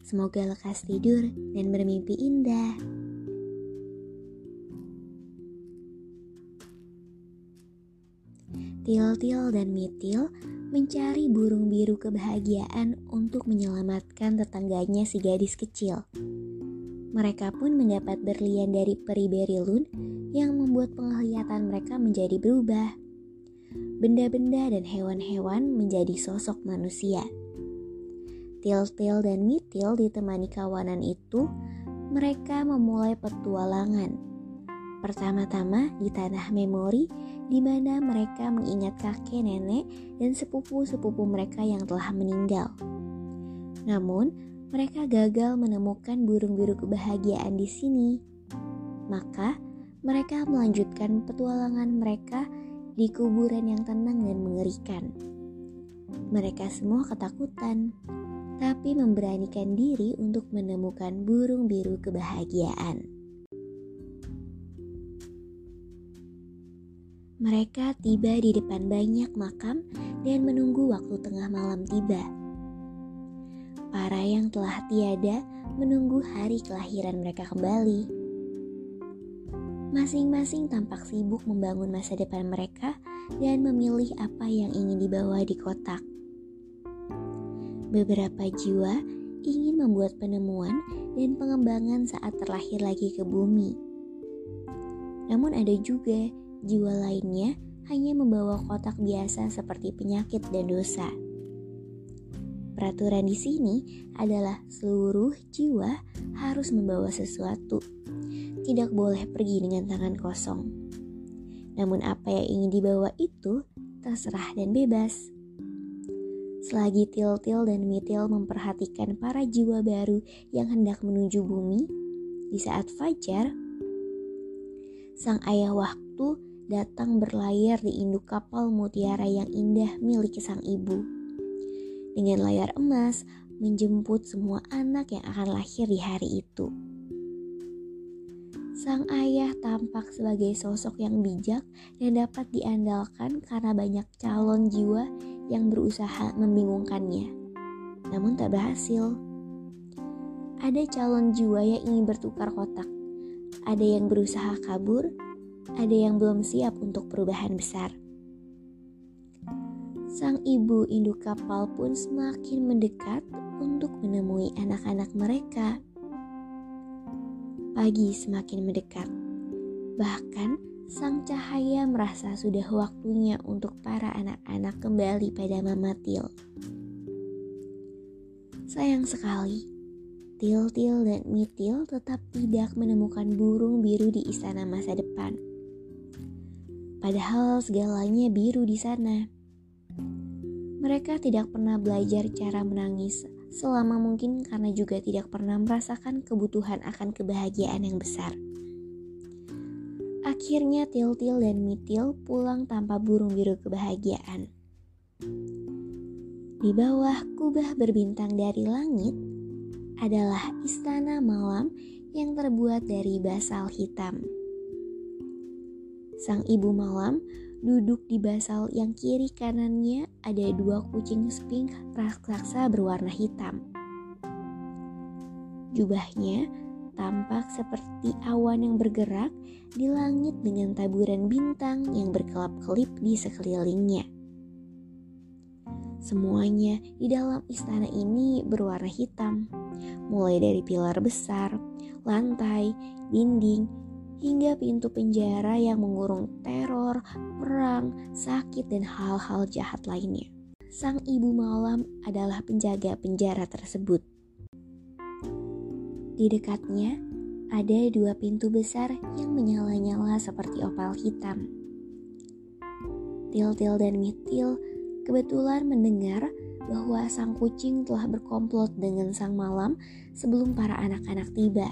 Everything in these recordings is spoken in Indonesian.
Semoga lekas tidur dan bermimpi indah. Til-til dan Mitil mencari burung biru kebahagiaan untuk menyelamatkan tetangganya si gadis kecil. Mereka pun mendapat berlian dari peri Berilun yang membuat penglihatan mereka menjadi berubah. Benda-benda dan hewan-hewan menjadi sosok manusia. Til-til dan Mitil ditemani kawanan itu, mereka memulai petualangan. Pertama-tama di tanah memori di mana mereka mengingat kakek nenek dan sepupu-sepupu mereka yang telah meninggal. Namun, mereka gagal menemukan burung biru kebahagiaan di sini. Maka, mereka melanjutkan petualangan mereka di kuburan yang tenang dan mengerikan. Mereka semua ketakutan, tapi memberanikan diri untuk menemukan burung biru kebahagiaan. Mereka tiba di depan banyak makam dan menunggu waktu tengah malam tiba. Para yang telah tiada menunggu hari kelahiran mereka kembali. Masing-masing tampak sibuk membangun masa depan mereka dan memilih apa yang ingin dibawa di kotak. Beberapa jiwa ingin membuat penemuan dan pengembangan saat terlahir lagi ke bumi. Namun ada juga jiwa lainnya hanya membawa kotak biasa seperti penyakit dan dosa. Peraturan di sini adalah seluruh jiwa harus membawa sesuatu. Tidak boleh pergi dengan tangan kosong. Namun apa yang ingin dibawa itu terserah dan bebas. Selagi Til-Til dan Mitil memperhatikan para jiwa baru yang hendak menuju bumi, di saat fajar, sang ayah waktu datang berlayar di induk kapal mutiara yang indah milik sang ibu. Dengan layar emas, menjemput semua anak yang akan lahir di hari itu. Sang ayah tampak sebagai sosok yang bijak dan dapat diandalkan karena banyak calon jiwa yang berusaha membingungkannya. Namun tak berhasil. Ada calon jiwa yang ingin bertukar kotak. Ada yang berusaha kabur, ada yang belum siap untuk perubahan besar. Sang ibu induk kapal pun semakin mendekat untuk menemui anak-anak mereka. Pagi semakin mendekat, bahkan sang cahaya merasa sudah waktunya untuk para anak-anak kembali pada Mama Til. Sayang sekali, Til-Til dan Mitil tetap tidak menemukan burung biru di istana masa depan. Padahal segalanya biru di sana. Mereka tidak pernah belajar cara menangis selama mungkin karena juga tidak pernah merasakan kebutuhan akan kebahagiaan yang besar. Akhirnya Til-Til dan Mitil pulang tanpa burung biru kebahagiaan. Di bawah kubah berbintang dari langit adalah istana malam yang terbuat dari basal hitam. Sang ibu malam duduk di basal yang kiri kanannya ada dua kucing sphinx raksasa berwarna hitam. Jubahnya tampak seperti awan yang bergerak di langit dengan taburan bintang yang berkelap-kelip di sekelilingnya. Semuanya di dalam istana ini berwarna hitam, mulai dari pilar besar, lantai, dinding, hingga pintu penjara yang mengurung teror, perang, sakit, dan hal-hal jahat lainnya. Sang ibu malam adalah penjaga penjara tersebut. Di dekatnya ada dua pintu besar yang menyala-nyala seperti opal hitam. Til-til dan Mitil kebetulan mendengar bahwa sang kucing telah berkomplot dengan sang malam sebelum para anak-anak tiba.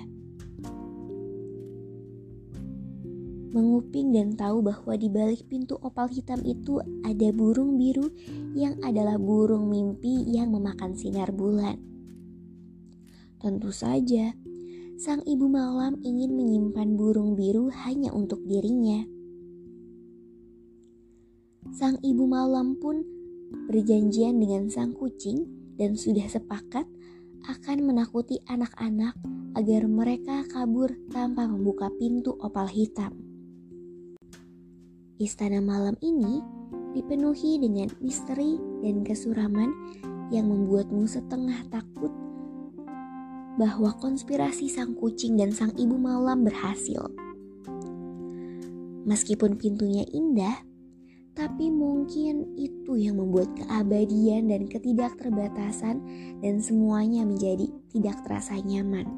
Menguping dan tahu bahwa di balik pintu opal hitam itu ada burung biru yang adalah burung mimpi yang memakan sinar bulan. Tentu saja, sang ibu malam ingin menyimpan burung biru hanya untuk dirinya. Sang ibu malam pun berjanjian dengan sang kucing dan sudah sepakat akan menakuti anak-anak agar mereka kabur tanpa membuka pintu opal hitam. Istana malam ini dipenuhi dengan misteri dan kesuraman yang membuatmu setengah takut bahwa konspirasi sang kucing dan sang ibu malam berhasil. Meskipun pintunya indah, tapi mungkin itu yang membuat keabadian dan ketidakterbatasan dan semuanya menjadi tidak terasa nyaman.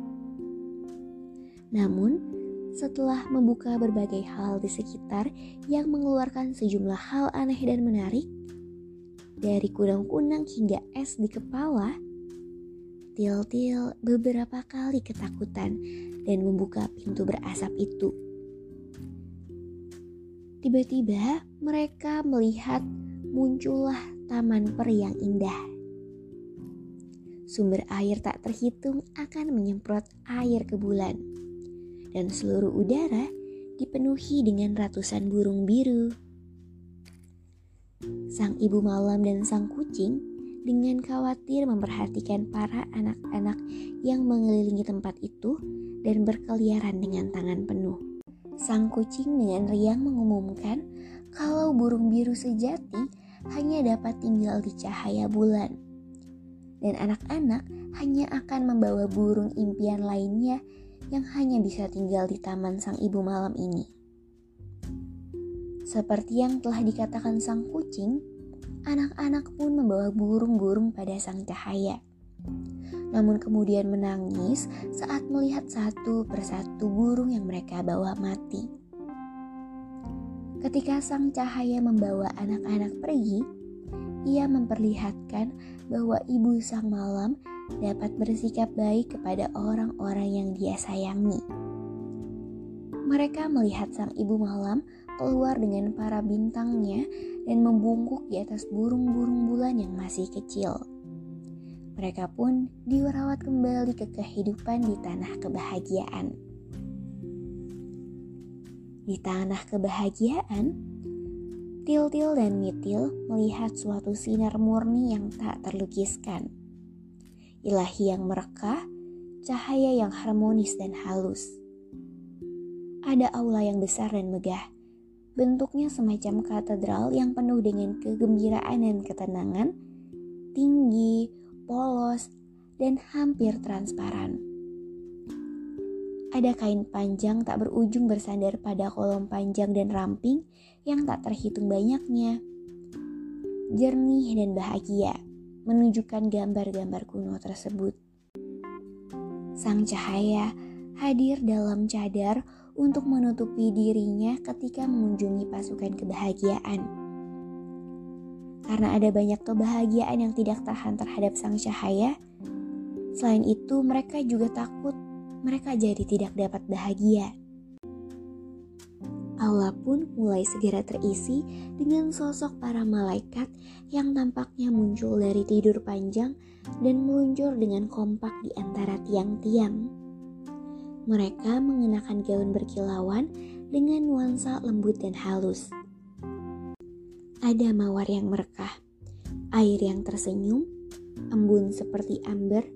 Namun, setelah membuka berbagai hal di sekitar yang mengeluarkan sejumlah hal aneh dan menarik, dari kunang-kunang hingga es di kepala, Til-til beberapa kali ketakutan dan membuka pintu berasap itu. Tiba-tiba mereka melihat muncullah taman peri yang indah. Sumber air tak terhitung akan menyemprot air ke bulan. Dan seluruh udara dipenuhi dengan ratusan burung biru. Sang ibu malam dan sang kucing dengan khawatir memperhatikan para anak-anak yang mengelilingi tempat itu dan berkeliaran dengan tangan penuh. Sang kucing dengan riang mengumumkan kalau burung biru sejati hanya dapat tinggal di cahaya bulan. Dan anak-anak hanya akan membawa burung impian lainnya yang hanya bisa tinggal di taman sang ibu malam ini. Seperti yang telah dikatakan sang kucing, anak-anak pun membawa burung-burung pada sang cahaya namun kemudian menangis saat melihat satu persatu burung yang mereka bawa mati. Ketika sang cahaya membawa anak-anak pergi, ia memperlihatkan bahwa ibu sang malam dapat bersikap baik kepada orang-orang yang dia sayangi. Mereka melihat sang ibu malam keluar dengan para bintangnya dan membungkuk di atas burung-burung bulan yang masih kecil. Mereka pun dirawat kembali ke kehidupan di tanah kebahagiaan. Di tanah kebahagiaan, Til-til dan Mitil melihat suatu sinar murni yang tak terlukiskan. Ilahi yang merekah, cahaya yang harmonis dan halus. Ada aula yang besar dan megah, bentuknya semacam katedral yang penuh dengan kegembiraan dan ketenangan, tinggi, polos, dan hampir transparan. Ada kain panjang tak berujung bersandar pada kolom panjang dan ramping yang tak terhitung banyaknya. Jernih dan bahagia menunjukkan gambar-gambar kuno tersebut. Sang cahaya hadir dalam cadar untuk menutupi dirinya ketika mengunjungi pasukan kebahagiaan karena ada banyak kebahagiaan yang tidak tahan terhadap sang cahaya. Selain itu, mereka juga takut mereka jadi tidak dapat bahagia. Allah pun mulai segera terisi dengan sosok para malaikat yang tampaknya muncul dari tidur panjang dan meluncur dengan kompak di antara tiang-tiang. Mereka mengenakan gaun berkilauan dengan nuansa lembut dan halus ada mawar yang merekah, air yang tersenyum, embun seperti amber,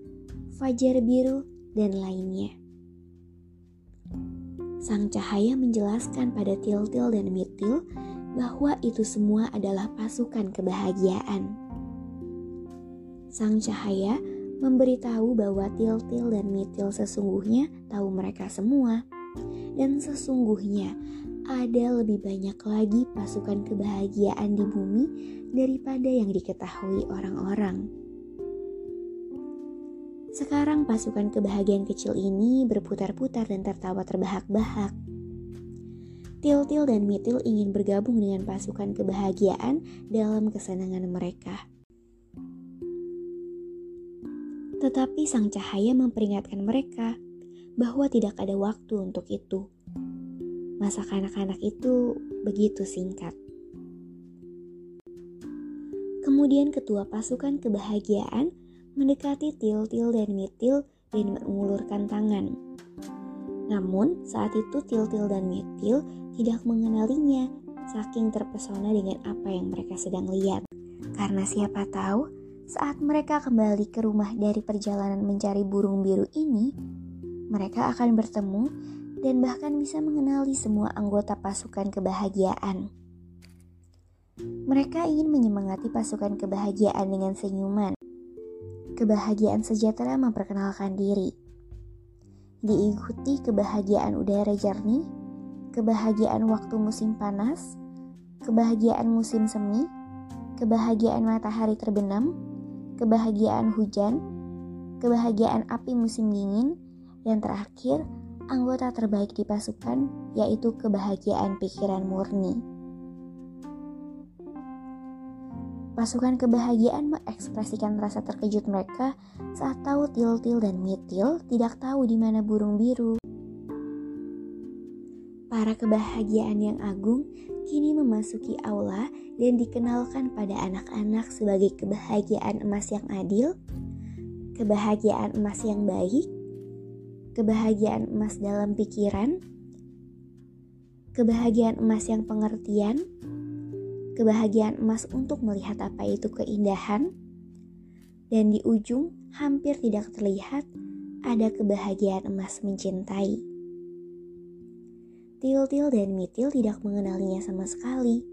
fajar biru, dan lainnya. Sang cahaya menjelaskan pada Tiltil dan Mitil bahwa itu semua adalah pasukan kebahagiaan. Sang cahaya memberitahu bahwa Tiltil dan Mitil sesungguhnya tahu mereka semua. Dan sesungguhnya ada lebih banyak lagi pasukan kebahagiaan di bumi daripada yang diketahui orang-orang. Sekarang pasukan kebahagiaan kecil ini berputar-putar dan tertawa terbahak-bahak. Til-til dan Mitil ingin bergabung dengan pasukan kebahagiaan dalam kesenangan mereka. Tetapi sang cahaya memperingatkan mereka bahwa tidak ada waktu untuk itu. Masa kanak-kanak itu begitu singkat. Kemudian ketua pasukan kebahagiaan mendekati Til-Til dan Mitil dan mengulurkan tangan. Namun saat itu Til-Til dan Mitil tidak mengenalinya saking terpesona dengan apa yang mereka sedang lihat. Karena siapa tahu saat mereka kembali ke rumah dari perjalanan mencari burung biru ini, mereka akan bertemu dan bahkan bisa mengenali semua anggota pasukan kebahagiaan. Mereka ingin menyemangati pasukan kebahagiaan dengan senyuman kebahagiaan sejahtera memperkenalkan diri. Diikuti kebahagiaan udara jernih, kebahagiaan waktu musim panas, kebahagiaan musim semi, kebahagiaan matahari terbenam, kebahagiaan hujan, kebahagiaan api musim dingin, dan terakhir, anggota terbaik di pasukan yaitu kebahagiaan pikiran murni. Pasukan kebahagiaan mengekspresikan rasa terkejut mereka saat tahu Tiltil dan Mitil tidak tahu di mana burung biru. Para kebahagiaan yang agung kini memasuki aula dan dikenalkan pada anak-anak sebagai kebahagiaan emas yang adil, kebahagiaan emas yang baik, kebahagiaan emas dalam pikiran, kebahagiaan emas yang pengertian, kebahagiaan emas untuk melihat apa itu keindahan, dan di ujung hampir tidak terlihat ada kebahagiaan emas mencintai. Til-til dan Mitil tidak mengenalinya sama sekali.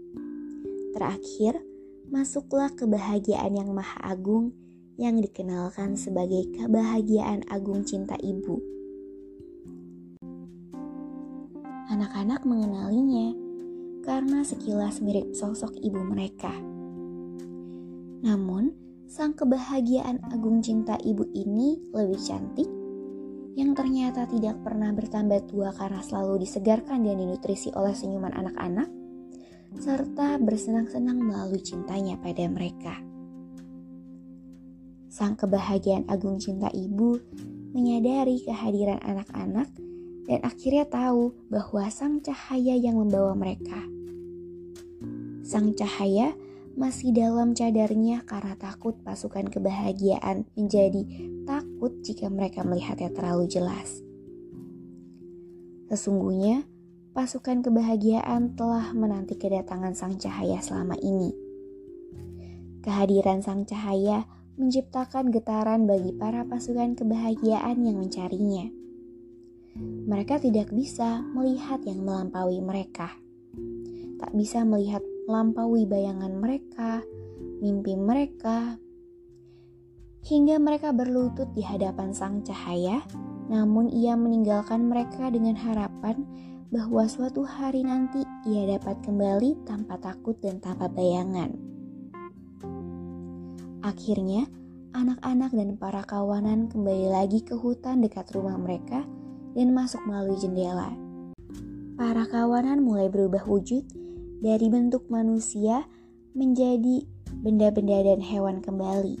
Terakhir, masuklah kebahagiaan yang maha agung yang dikenalkan sebagai kebahagiaan agung cinta ibu. Anak-anak mengenalinya karena sekilas mirip sosok ibu mereka. Namun, sang kebahagiaan agung cinta ibu ini lebih cantik yang ternyata tidak pernah bertambah tua karena selalu disegarkan dan dinutrisi oleh senyuman anak-anak, serta bersenang-senang melalui cintanya pada mereka. Sang kebahagiaan agung cinta ibu menyadari kehadiran anak-anak dan akhirnya tahu bahwa sang cahaya yang membawa mereka. Sang cahaya masih dalam cadarnya karena takut pasukan kebahagiaan menjadi takut jika mereka melihatnya terlalu jelas. Sesungguhnya, pasukan kebahagiaan telah menanti kedatangan sang cahaya selama ini. Kehadiran sang cahaya menciptakan getaran bagi para pasukan kebahagiaan yang mencarinya mereka tidak bisa melihat yang melampaui mereka. Tak bisa melihat melampaui bayangan mereka, mimpi mereka, hingga mereka berlutut di hadapan sang cahaya. Namun, ia meninggalkan mereka dengan harapan bahwa suatu hari nanti ia dapat kembali tanpa takut dan tanpa bayangan. Akhirnya, anak-anak dan para kawanan kembali lagi ke hutan dekat rumah mereka dan masuk melalui jendela. Para kawanan mulai berubah wujud dari bentuk manusia menjadi benda-benda dan hewan kembali.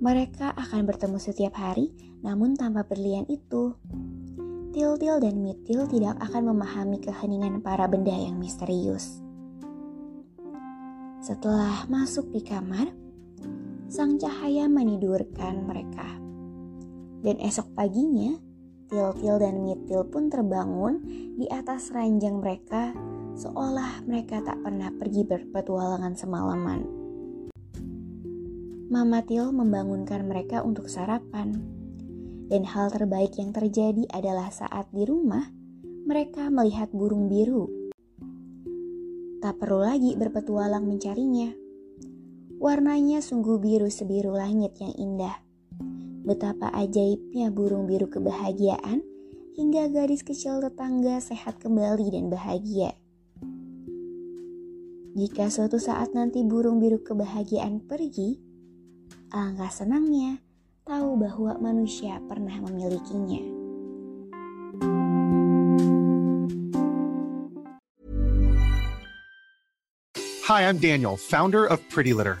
Mereka akan bertemu setiap hari, namun tanpa berlian itu. Til-til dan Mitil tidak akan memahami keheningan para benda yang misterius. Setelah masuk di kamar, sang cahaya menidurkan mereka. Dan esok paginya, Til-til dan Mitil pun terbangun di atas ranjang mereka seolah mereka tak pernah pergi berpetualangan semalaman. Mama Til membangunkan mereka untuk sarapan. Dan hal terbaik yang terjadi adalah saat di rumah mereka melihat burung biru. Tak perlu lagi berpetualang mencarinya. Warnanya sungguh biru sebiru langit yang indah. Betapa ajaibnya burung biru kebahagiaan hingga gadis kecil tetangga sehat kembali dan bahagia. Jika suatu saat nanti burung biru kebahagiaan pergi, alangkah senangnya tahu bahwa manusia pernah memilikinya. Hi, I'm Daniel, founder of Pretty Litter.